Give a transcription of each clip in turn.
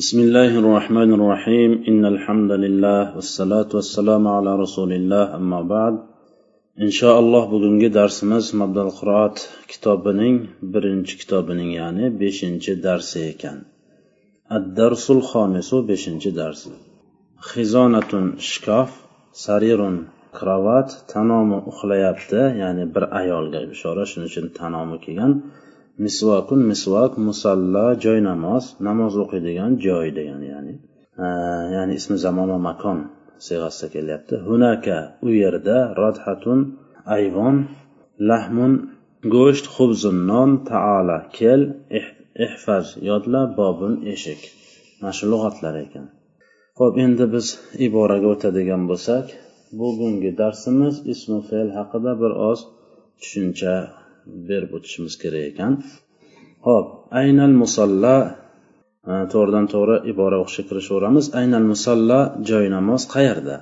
بسم الله الرحمن الرحيم إن الحمد لله والصلاة والسلام على رسول الله أما بعد inshaalloh bugungi darsimiz mabdal qiroat kitobining birinchi kitobining ya'ni beshinchi darsi ekan ad darsul xomisu beshinchi dars xizonatun shkaf sarirun kravat tanomi uxlayapti ya'ni bir ayolga ishora shuning uchun tanomi kelgan Misvakun misvak musalla joy namoz namoz o'qiydigan joy degani ya'ni ya'ni ismi zamon va makon siyg'asida kelyapti. Hunaka u yerda rodhatun ayvon lahmun go'sht xubzun non taala kel ihfaz yodla bobun eshik. Mana shu lug'atlar ekan. Ho'p endi biz iboraga o'tadigan bo'lsak bugungi darsimiz ismu fe'l haqida bir oz tushuncha berib o'tishimiz kerak ekan. Ho'p aynal musalla e, to'g'ridan to'g'ri ibora o'qishga kirishaveramiz. Aynal musalla joy namoz qayerda?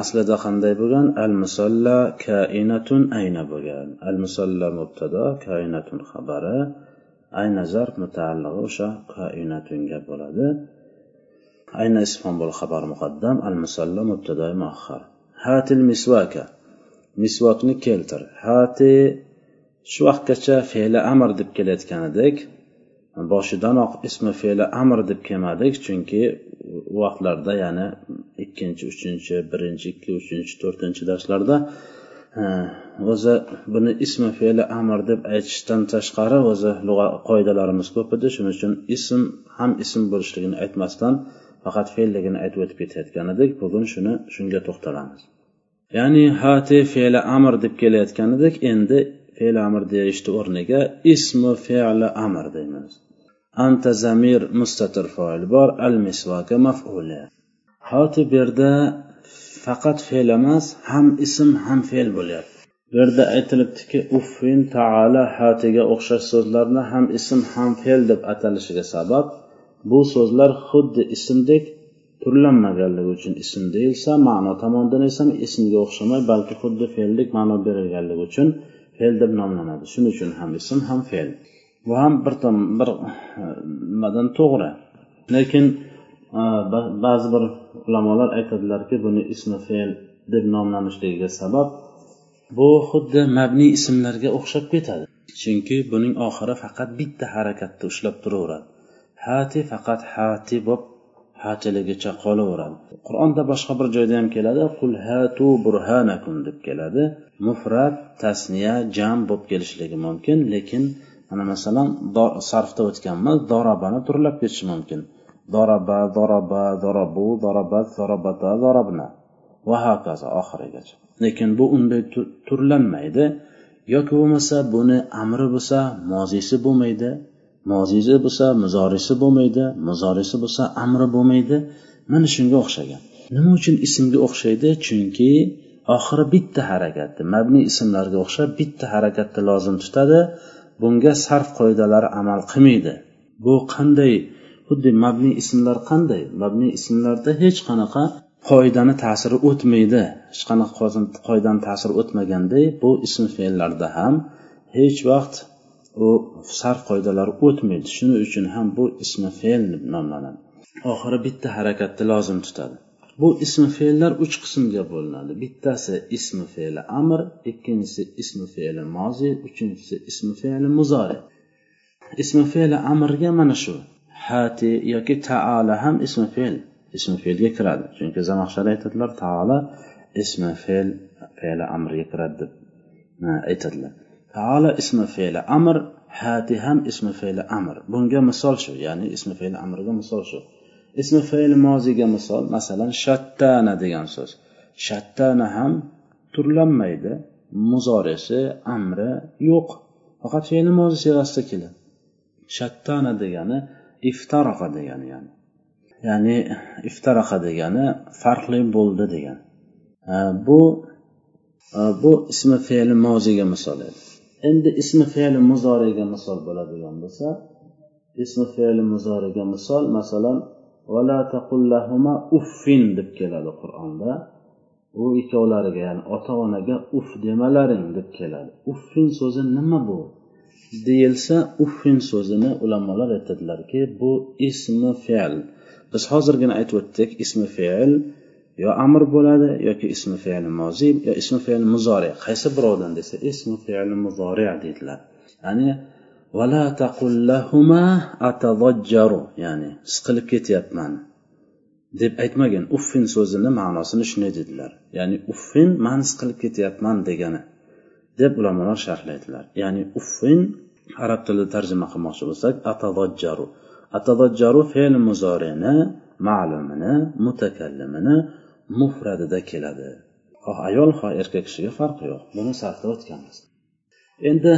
Aslida qanday bo'lgan? Al musalla kainatun ayna bo'lgan. Al musalla mubtado kainatun xabari. Ayna zarf mutaallig'i o'sha kainatunga bo'ladi. Ayna isfon bo'l xabar muqaddam. Al musalla mubtado muahhar hatil misvaka misvokni keltir. Hati shu vaqtgacha fe'li amr deb kelayotgan edik boshidanoq ismi fe'li amr deb kelmadik chunki u vaqtlarda ya'ni ikkinchi uchinchi birinchi ikki uchinchi to'rtinchi darslarda o'zi buni ismi fe'li amr deb aytishdan tashqari o'zi qoidalarimiz ko'p edi. Shuning uchun ism ham ism bo'lishligini aytmasdan faqat fe'lligini aytib o'tib ketayotgan edik bugun shuni shunga to'xtalamiz. Ya'ni hati fe'li amr deb kelayotgan edik endi fe'l amr deyishni o'rniga ismi fe'li amr deymiz. Anta zamir mustatir foil bor al misvaka maf'uli hoti bu yerda faqat fe'l emas ham ism ham fe'l bo'lyapti. Bu yerda aytilibdiki uffin taala hatiga o'xshash so'zlarni ham ism ham fe'l deb atalishiga sabab bu so'zlar xuddi ismdek turlanmaganligi uchun ism deyilsa ma'no tomonidan esa ismga o'xshamay balki xuddi fe'ldek ma'no berilganligi uchun fe'l deb nomlanadi. Shuning uchun ham ism ham fe'l. Bu ham bir bir e, nimadan to'g'ri? Lekin e, ba'zi bir ulamolar aytadilarki buni ismi fe'l deb nomlanishligiga sabab bu xuddi mabniy ismlarga o'xshab ketadi. Chunki buning oxiri faqat bitta harakatni ushlab turaveradi. Hati faqat hati bo'lib hatiligicha qolaveradi. Qur'onda boshqa bir joyda ham keladi qul hatu burhanakum deb keladi. Mufrat tasniya jam bo'lib kelishligi mumkin lekin mana masalan sarfda o'tganmiz dorabani turlab ketishi mumkin. Doraba doraba dorabu dorabat dorabata dorabna. Va hokazo oxirigacha. Lekin bu unday turlanmaydi. Yoki bo'lmasa buni amri bo'lsa mozisi bo'lmaydi. Mozisi bo'lsa muzorisi bo'lmaydi muzorisi bo'lsa amri bo'lmaydi. Mana shunga o'xshagan. Nima uchun ismga o'xshaydi? Chunki oxiri bitta harakatda mabni ismlarga o'xshab bitta harakatda lozim tutadi. Bunga sarf qoidalari amal qilmaydi. Bu qanday? Xuddi mabni ismlar qanday? Mabni ismlarda hech qanaqa qoidani ta'siri o'tmaydi. Hech qanaqa qoidani ta'siri o'tmaganday bu ism fe'llarda ham hech vaqt u sarf qoidalari o'tmaydi. Shuning uchun ham bu ismi fe'l deb nomlanadi. Oxiri bitta harakatni lozim tutadi. Bu ismi fe'llar uch qismga bo'linadi. Bittasi ismi fe'li amr ikkinchisi ismi fe'li mozi uchinchisi ismi fe'li muzori. Ismi fe'li amrga mana shu. Hati yoki taala ham ismi fe'l ismi fe'lga kiradi. Chunki zamaxshar aytadilar taala ismi fe'l fe'li amrga kiradi deb aytadilar. Taala ismi fe'li amr hati ham ismi fe'li amr. Bunga misol shu ya'ni ismi fe'li amrga misol shu. Ismi fe'li moziga misol masalan shattana degan so'z. Shattana ham turlanmaydi muzorisi amri yo'q. Faqat fe'li mozi siyg'asida keladi. Shattana degani iftaraqa degani ya'ni. Ya'ni iftaraqa degani farqli bo'ldi degani. Bu bu ismi fe'li moziga misol edi. Endi ismi fe'li muzoriga misol bo'ladigan bo'lsa ismi fe'li muzoriga misol masalan vala taqullahuma uffin deb keladi qur'onda. U ikkovlariga ya'ni ota onaga uf demalaring deb keladi. Uffin so'zi nima bu? Deyilsa uffin so'zini ulamolar aytadilarki bu ismi fe'l. Biz hozirgina aytib o'tdik ismi fe'l yo amr bo'ladi yoki ismi fe'li moziy yo ismi fe'li muzori. Qaysi birovdan desa ismi fe'li muzori deydilar. Ya'ni vala taqullahuma atavajjaru ya'ni siqilib ketyapman deb aytmagan uffin so'zini ma'nosini shunday dedilar. Ya'ni uffin man siqilib ketyapman degani deb ulamolar sharhlaydilar. Ya'ni uffin arab tilida tarjima qilmoqchi bo'lsak atavajjaru atavajjaru fe'l muzorini ma'lumini mutakallimini mufradida keladi. Xoh ayol xoh erkak kishiga farqi yo'q. Buni safda o'tganmiz. Endi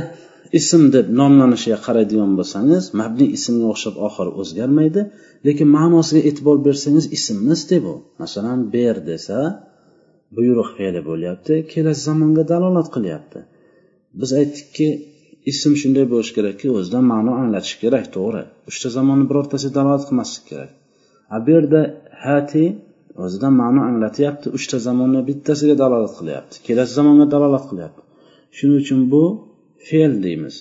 ism deb nomlanishiga qaraydigan bo'lsangiz mabni ismga o'xshab oxiri o'zgarmaydi lekin ma'nosiga e'tibor bersangiz ismmisda bu masalan ber desa buyruq fe'li bo'lyapti kelasi zamonga dalolat qilyapti. Biz aytdikki ism shunday bo'lishi kerakki o'zidan ma'no anglatishi kerak to'g'ri. Uchta zamonni birortasiga dalolat qilmaslik kerak. A bu yerda hati o'zidan ma'no anglatyapti. Uchta zamonni bittasiga dalolat qilyapti. Kelasi zamonga dalolat qilyapti. Shuning uchun bu fe'l deymiz.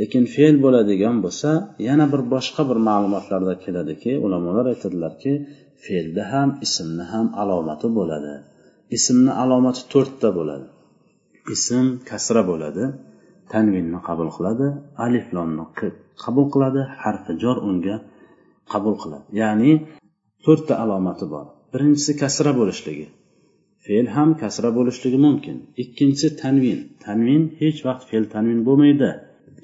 Lekin fe'l bo'ladigan bo'lsa yana bir boshqa bir ma'lumotlarda keladiki ulamolar aytadilarki fe'lda ham ismni ham alomati bo'ladi. Ismni alomati to'rtta bo'ladi. Ism kasra bo'ladi tanvinni qabul qiladi aliflonni qabul qiladi harfi jor unga qabul qiladi. Ya'ni to'rtta alomati bor. Birinchisi kasra bo'lishligi. Fe'l ham kasra bo'lishligi mumkin. Ikkinchisi tanvin. Tanvin hech vaqt fe'l tanvin bo'lmaydi.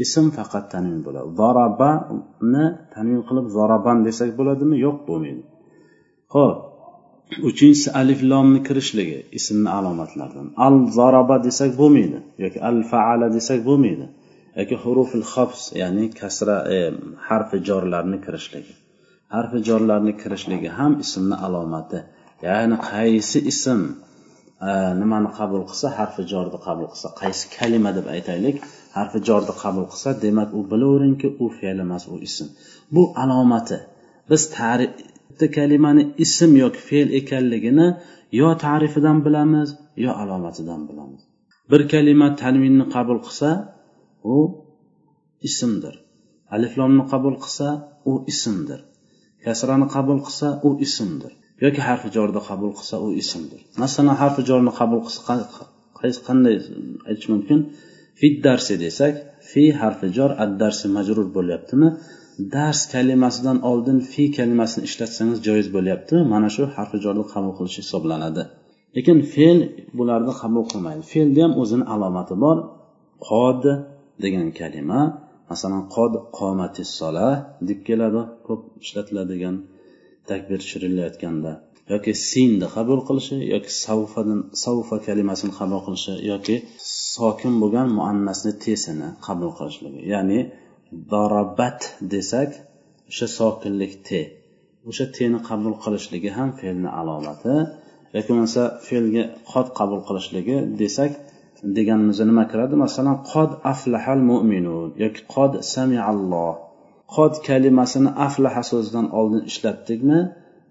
Ism faqat tanvin bo'ladi. Zorabani tanvin qilib zoraban desak bo'ladimi? Yo'q bo'lmaydi. Ho'p uchinchisi alif lomni kirishligi ismni alomatlaridan al zoraba desak bo'lmaydi yoki al faala desak bo'lmaydi yoki hurufil hafs ya'ni kasra e, harfi jorlarni kirishligi. Harfi jorlarni kirishligi ham ismni alomati. Ya'ni qaysi ism e, nimani qabul qilsa harfi jorni qabul qilsa qaysi kalima deb aytaylik harfi jorni qabul qilsa demak u bilaveringki u fe'l emas u ism. Bu alomati. Biz bitta kalimani ism yoki fe'l ekanligini yo tarifidan bilamiz yo alomatidan bilamiz. Bir kalima tanvinni qabul qilsa u ismdir. Aliflomni qabul qilsa u ismdir. Kasrani qabul qilsa u ismdir. Yoki harfi jorda qabul qilsa u ismdir. Masalan harfi jorni qabul qilsa qanday aytish mumkin? Fi darsi desak fi harfi jor ad darsi majrur bo'lyaptimi? Dars kalimasidan oldin fi kalimasini ishlatsangiz joiz bo'lyapti. Mana shu harfi jorni qabul qilish hisoblanadi. Lekin fe'l bularni qabul qilmaydi. Fe'lni ham o'zini alomati bor. Qod degan kalima masalan qod qomatis sola deb keladi ko'p ishlatiladigan takbir tushirilayotganda yoki sinni qabul qilishi yoki savfadan savfa kalimasini qabul qilishi yoki sokin bo'lgan muannasni tesini qabul qilishligi. Ya'ni darabat desak o'sha sokinlik te o'sha teni qabul qilishligi ham fe'lni alomati. Yoki bo'lmasa fe'lga qod qabul qilishligi desak deganimizda nima kiradi? Masalan qod aflahal mo'minun yoki qod samialloh. Qod kalimasini aflaha so'zidan oldin ishlatdikmi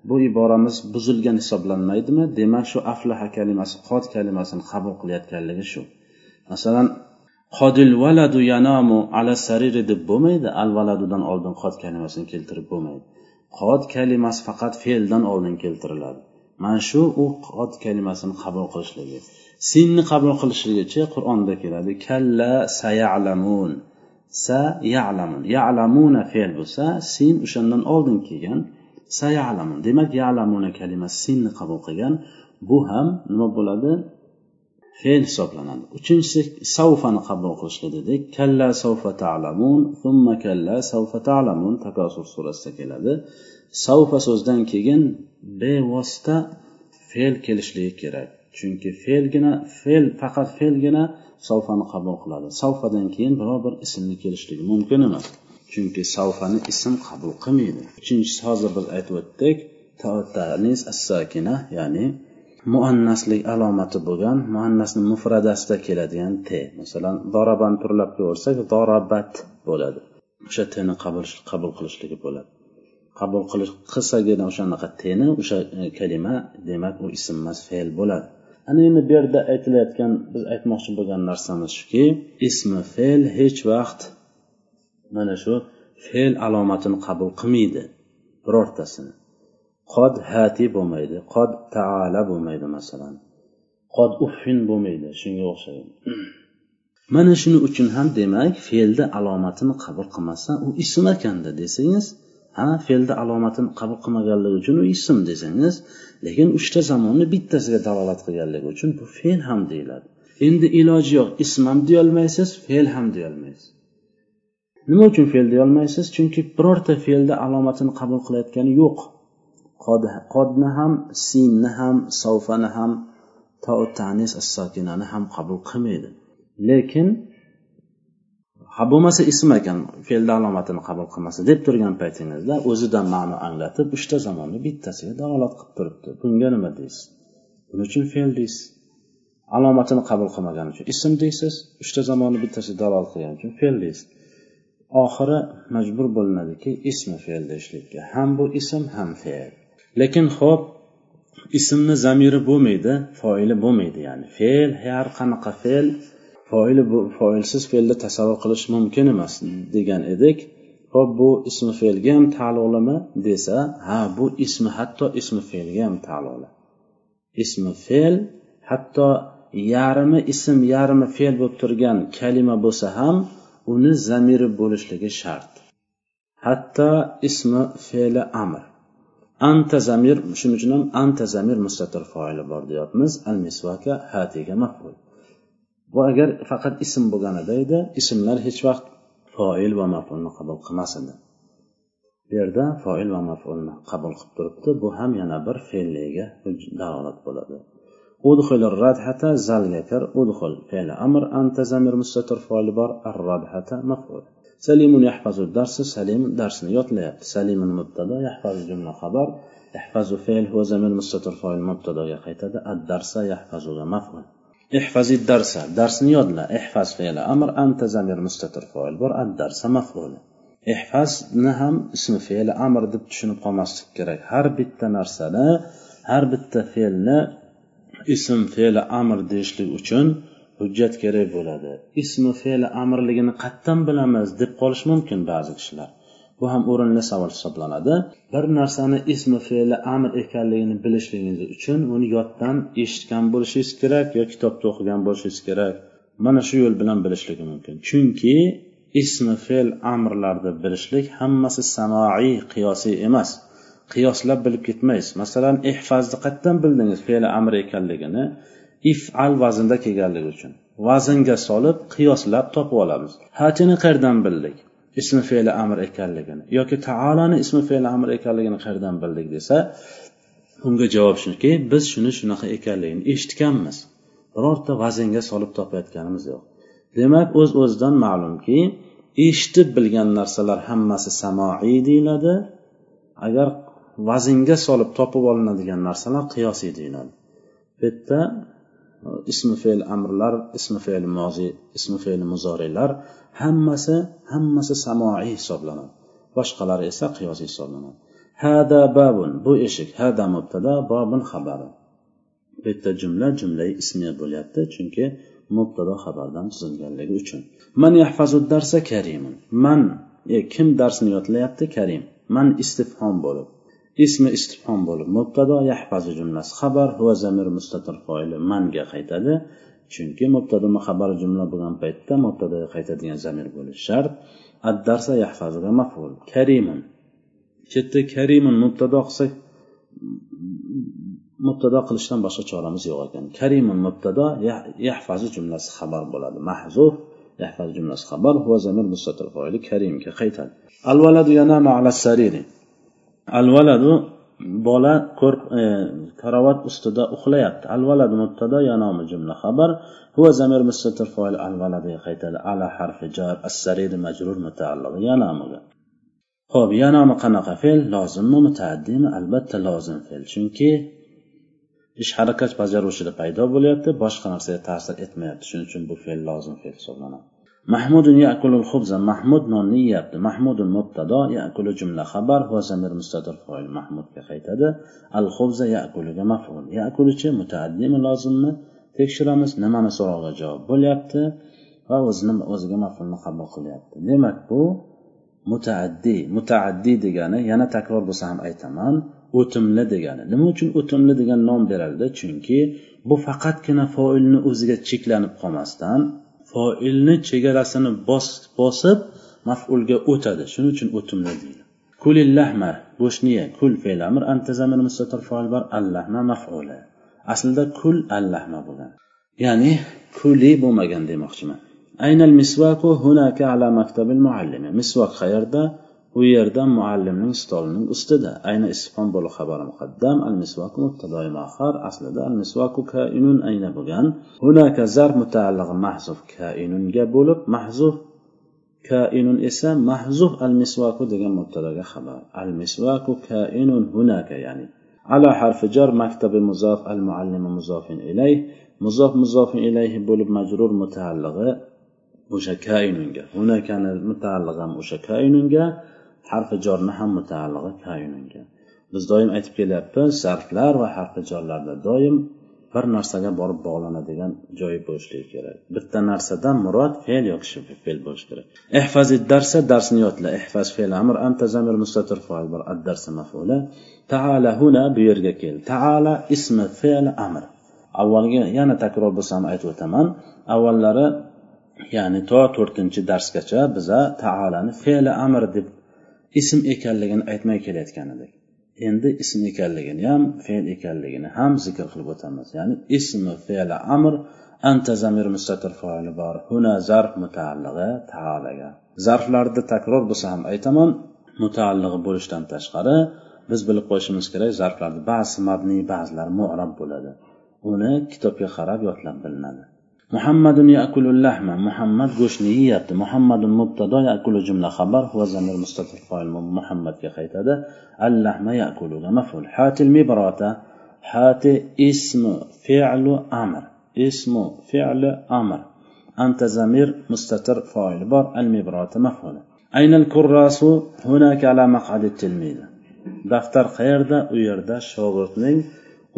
bu iboramiz buzilgan hisoblanmaydimi? Demak shu aflaha kalimasi qod kalimasini qabul qilayotganligi shu. Masalan qodil valadu yanamu ala sariri deb bo'lmaydi al valadudan oldin qod kalimasini keltirib bo'lmaydi. Qod kalimasi faqat fe'ldan oldin keltiriladi. Mana shu u qod kalimasini qabul qilishligi. Sinni qabul qilishligicha qur'onda keladi kalla sayalamun sa yalamun. Yalamuna fe'l bo'lsa sin o'shandan oldin kelgan sayalamun. Demak yalamuna kalimasi sinni qabul qilgan bu ham nima bo'ladi? Fe'l hisoblanadi. Uchinchisi savfani qabul qilishga dedik kalla savfa ta'lamun summa kalla savfa ta'lamun takosur surasida keladi. Savfa so'zidan keyin bevosita fe'l kelishligi kerak. Chunki fe'lgina fe'l faqat fe'lgina savfani qabul qiladi. Savfadan keyin biror bir ismni kelishligi mumkin emas. Chunki savfani ism qabul qilmaydi. Uchinchisi hozir biz aytib o'tdik tanis as sakina ya'ni muannaslik alomati bo'lgan muannasni mufradasida keladigan te masalan dorabani turlab ko'rsak dorabat bo'ladi. O'sha teni qabul qabul qilishligi bo'ladi. Qabul qilish qilsagina o'shanaqa teni o'sha e, kalima demak u ism emas fe'l bo'ladi. Ana endi bu yerda aytilayotgan biz aytmoqchi bo'lgan narsamiz shuki ismi fe'l hech vaqt mana shu fe'l alomatini qabul qilmaydi birortasini. Qod hati bo'lmaydi qod taala bo'lmaydi masalan. Qod uffin bo'lmaydi shunga o'xshagan mana shuning uchun ham demak fe'lni alomatini qabul qilmasa u ism ekanda desangiz ana fe'lni alomatini qabul qilmaganligi uchun u ism desangiz lekin uchta zamonni bittasiga dalolat qilganligi uchun bu fe'l ham deyiladi. Endi iloji yo'q ism ham deyolmaysiz fe'l ham deyolmaysiz. Nima uchun fe'l deyolmaysiz? Chunki birorta fe'lni alomatini qabul qilayotgani yo'q. Qodni ham sinni ham savfani ham tanis assokinani ham qabul qilmaydi. Lekin ha bo'lmasa ism ekan fe'lni alomatini qabul qilmasa deb turgan paytingizda o'zidan ma'no anglatib uchta zamonni bittasiga dalolat qilib turibdi. Bunga nima deysiz? Buning uchun fe'l deysiz? Alomatini qabul qilmagani uchun ism deysiz uchta zamonni bittasiga dalolat qilgani uchun fe'l deysiz. Oxiri majbur bo'linadiki ismi fe'l deyishlikka. Ham bu ism ham fe'l. Lekin ho'p ismni zamiri bo'lmaydi foili bo'lmaydi. Ya'ni fe'l har qanaqa fe'l foili foilsiz fe'lni tasavvur qilish mumkin emas degan edik. Ho'p bu ismi fe'lga ham taalluqlimi desa ha bu ismi hatto ismi fe'lga ham taalluqli. Ismi fe'l hatto yarmi ism yarmi fe'l bo'lib turgan kalima bo'lsa ham uni zamiri bo'lishligi shart. Hatto ismi fe'li amr. Anta zamir shuning uchun ham anta zamir mustatir foili bor deyapmiz. Al misvaka hatiga maful bu agar faqat ism bo'lganida edi ismlar hech vaqt foil va mafulni qabul qilmas edi. Bu yerda foil va mafulni qabul qilib turibdi. Bu ham yana bir fe'liga dalolat bo'ladi. Udxil radhata zalga kir udxil fe'li amr anta zamir mustatir foil bor. Ar radhata maful. Salimun yahfazu darsi salim darsni yodlayapti. Salimun mubtada yahfazu jumla xabar. Yahfazu fe'l huwa zamir mustatir foil mubtadoga qaytadi. Ad darsa yahfazuga maful. ihfazid darsa. Darsni yodla. Ihfaz fe'li amr anta zamir mustatir foil bor. Ad darsa maf'uli ihfazni ham ismi fe'li amr deb tushunib qolmaslik kerak. Har bitta narsani har bitta fe'lni ism fe'li amr deyishlik uchun hujjat kerak bo'ladi. Ismi fe'li amrligini qatdan bilamiz deb qolishi mumkin ba'zi kishilar. Bu ham o'rinli savol hisoblanadi. Bir narsani ismi fe'li amr ekanligini bilishligingiz uchun uni yoddan eshitgan bo'lishingiz kerak yo kitobda o'qigan bo'lishingiz kerak? Mana shu yo'l bilan bilishligi mumkin. Chunki ismi fe'l amrlarni bilishlik hammasi sanoiy qiyosiy emas. Qiyoslab bilib ketmaysiz. Masalan ehfazni qayerdan bildingiz fe'li amr ekanligini? Ifal vaznda kelganligi uchun. Vaznga solib qiyoslab topib olamiz. Hachini qayerdan bildik? Ismi fe'li amr ekanligini yoki taoloni ismi fe'li amr ekanligini qayerdan bildik desa unga javob shuki biz shuni shunaqa ekanligini eshitganmiz. Birorta vaznga solib topayotganimiz yo'q. Demak o'z öz o'zidan ma'lumki eshitib bilgan narsalar hammasi samoiy deyiladi. Agar vaznga solib topib olinadigan narsalar qiyosiy deyiladi. Bu yerda Э, ismi fe'l amrlar ismi fe'l mozi ismi fe'l muzorilar hammasi hammasi samoiy hisoblanadi. Boshqalari esa qiyosiy hisoblanadi. Hada babun bu eshik hada mubtada babun xabari. Bu yerda jumla jumla ismiya bo'lyapti chunki mubtado xabardan tuzilganligi uchun. Man yahfazu darsa karimun. Man e, kim darsni yodlayapti? Karim. Man istifhom bo'lib. Ismi istifhom bo'lib mubtado yahfazu jumlasi xabar va zamir mustatir foili manga qaytadi. Chunki mubtado xabar jumla bo'lgan paytda mubtadoga qaytadigan zamir bo'lishi shart. Addarsa yahfazuga maful. Karimun. Shu yerda karimun mubtado qilsak mubtado qilishdan boshqa choramiz yo'q ekan. Karimun mubtado yahfazu jumlasi xabar bo'ladi. Mahzuf yahfazu jumlasi xabar va zamir mustatir foili karimga qaytadi. Al valadu yanamu ala sariri. Al valadu bola ko'r e, karavot ustida uxlayapti. Al valadu mubtado yanomi jumla xabar. Huva zamir mustatir foil al valadiga qaytadi. Ala harfi jar as majrur mutaalliq. Ya nomiga. Ho'p ya nomi qanaqa fe'l? Lozimmi mutaaddimi? Albatta lozim fe'l. Chunki ish harakat bajaruvchida paydo bo'lyapti. Boshqa narsaga ta'sir etmayapti. Shuning uchun bu fe'l lozim fe'l hisoblanadi. Mahmudun yakulul xubza mahmud nonni yeyapti mahmudun mubtado yakulu jumla xabar. Va zamir mustatir foil mahmudga qaytadi. Al xubza yakuluga maful. Yakuluchi mutaaddimi lozimmi? Tekshiramiz. Nimani so'roqqa javob bo'lyapti? Va o'zini o'ziga mafulni qabul qilyapti. Demak bu mutaaddiy mutaaddiy degani yana takror bo'lsa ham aytaman. O'timli degani. Nima uchun o'timli degan nom berildi? Chunki bu faqatgina foilni o'ziga cheklanib qolmasdan foilni chegarasini bosib mafulga o'tadi. Shuning uchun o'timli deydi. Kulillahma go'shtni ye kul fe'l amr antazamir mustatir foil bor allahma mafuli aslida kul allahma bo'lgan ya'ni kuli bo'lmagan demoqchiman. Aynal misvaku hunaka ala maktabil muallimi. Misvak qayerda? u yerda muallimning stolining ustida. Ayna isfon bo'li xabari muqaddam al misvaku mubtadoi mahar aslida al misvaku kainun ayna bo'lgan. Hunaka zar mutaallig'i mahzuf kainunga bo'lib mahzuf kainun esa mahzuf al misvaku degan mubtadoga xabar. Al misvaku kainun hunaka ya'ni ala harfi jar maktabi muzof al muallimi muzofin ilayh. Muzof muzofin ilayhi bo'lib majrur mutaallig'i o'sha kainunga. Hunakani mutaallig'i ham o'sha kainunga. Harfi jorni ham mutaallig'i kainunga biz doim aytib kelyapmiz zarflar va harfi jorlarda doim bir narsaga borib bog'lanadigan joyi bo'lishligi kerak. Bitta narsadan murod fe'l yoki fe'l bo'lishi kerak. Ehfazi darsa darsni yodla ehfaz fe'l amr anta zamir mustatir foil bir ad darsa mafula. Taala huna bu yerga kel. Taala ismi fe'l amr. Avvalgi yana takror bo'lsam aytib o'taman. Avvallari ya'ni to to'rtinchi darsgacha biza taalani fe'li amr deb ism ekanligini aytmay kelayotgan edik endi ism ekanligini ham fe'l ekanligini ham zikr qilib o'tamiz. Ya'ni ismi fe'li amr anta zamir mustatir foili bor. Huna zarf mutaallig'i taalaga. Zarflarda takror bo'lsa ham aytaman mutaallig'i bo'lishidan tashqari biz bilib qo'yishimiz kerak zarflarni ba'zi mabniy ba'zilari mu'rab bo'ladi. Uni kitobga qarab yodlab bilinadi. Muhammadun yakulul lahma muhammad go'shtni yeyapti. Muhammadun mubtado yakulu jumla xabar. Va zamir mustatir qoil muhammadga qaytadi. Al lahma yakuluga maful hatil mibrata. Hati ismu fi'lu amr. Ismu fi'lu amr. Anta zamir mustatir foil bor. Al mibrata maful. Aynal kurrasu? Hunaka ala maq'adi tilmiz daftar qayerda? U yerda shogirdning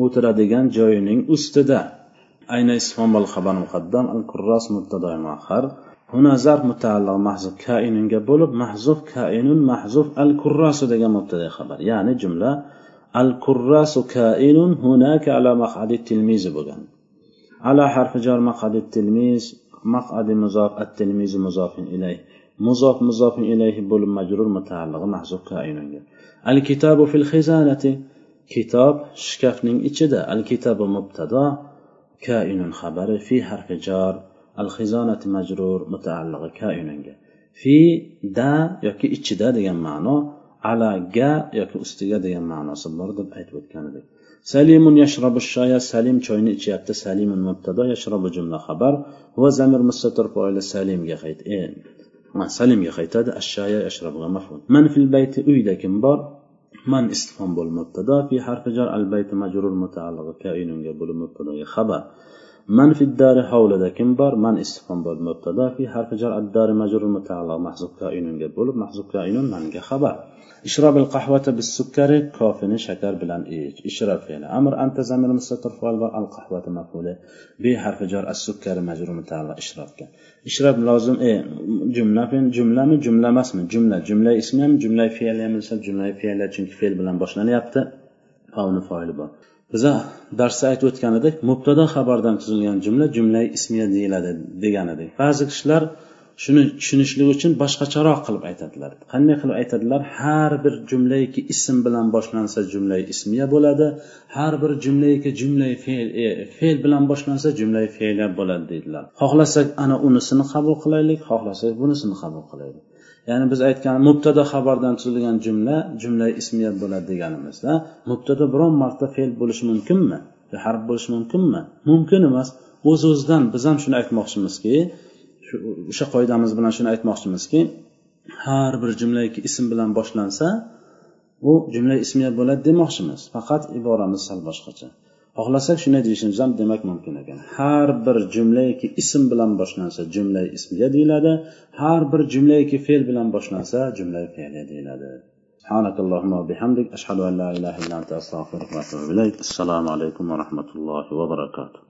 o'tiradigan joyining ustida. أين اسم الخبر مقدم الكراس مبتدا مؤخر هنا ظرف متعلق محذوف كائن bo'lib محذوف كائن محذوف الكراس degan مبتدا خبر ya'ni jumla الكراس كائن هناك على مقعد التلميذ bo'lgan على حرف جر مقعد التلميذ مقعد مضاف التلميذ مضاف إليه مضاف مضاف إليه bo'lib majrur متعلق محذوف كائن الكتاب في الخزانة kitob shkafning ichida al kitabu mubtado كائن خبر في حرف جار الخزانة مجرور متعلق كائن في دا yoki ichida degan ma'no ala ga yoki ustiga degan ma'nosi bor deb aytib o'tgan edik salimun yashrabu shoya salim choyni ichyapti salimun mubtado yashrabu jumla xabar va zamir mustatir foili salimga qayt salimga qaytadi ashshaya yashrabuga maful man fil bayti uyda kim bor من استفهام بالمبتدا في حرف جر البيت مجرور متعلق كائن bo'lib mubtadoga xabar من في الدار حولida kim bor man istifhom بالمبتدا في حرف جر الدار مجرور متعلق محذوف كائن bo'lib محذوف كائن manga xabar اشرب القهوة بالسكر كافني شكر بلان إيج اشرب فعل أمر أنت زمير مستتر فعل القهوة مفعولة بحرف جر السكر مجرور متعلق اشرب كان اشرب لازم إيه جملة فين جملة من جملة ما اسم جملة جملة اسم جملة فعل مثل جملة فعل chunki fe'l bilan boshlanyapti favni foili bor biza darsda aytib o'tgan edik mubtado xabardan tuzilgan jumla jumla ismiya deyiladi degan edik ba'zi kishilar shuni tushunishlik uchun boshqacharoq qilib aytadilar. Qanday qilib aytadilar? Har bir jumlayki ism bilan boshlansa jumlay ismiya bo'ladi har bir jumlayki jumlay fe'l e, fe'l bilan boshlansa jumlay fe'liya bo'ladi deydilar. Xohlasak ana unisini qabul qilaylik xohlasak bunisini qabul qilaylik. Ya'ni biz aytgan mubtada xabardan tuzilgan jumla jumla ismiya bo'ladi deganimizda mubtada biron marta fe'l bo'lishi mumkinmi? Harf bo'lishi mumkinmi? Mumkin emas. O'z o'zidan biz ham shuni aytmoqchimizki o'sha qoidamiz bilan shuni aytmoqchimizki har bir jumlaki ism bilan boshlansa u jumla ismiya bo'ladi demoqchimiz. Faqat iboramiz sal boshqacha. xohlasak shunday deyishimiz ham demak mumkin ekan har bir jumlayki ism bilan boshlansa jumla ismiya deyiladi har bir jumlayki fe'l bilan boshlansa jumla fe'liya deyiladi سبحانك اللهم وبحمدك أشهد أن لا إله إلا أنت أستغفرك وأتوب إليك السلام عليكم ورحمة الله وبركاته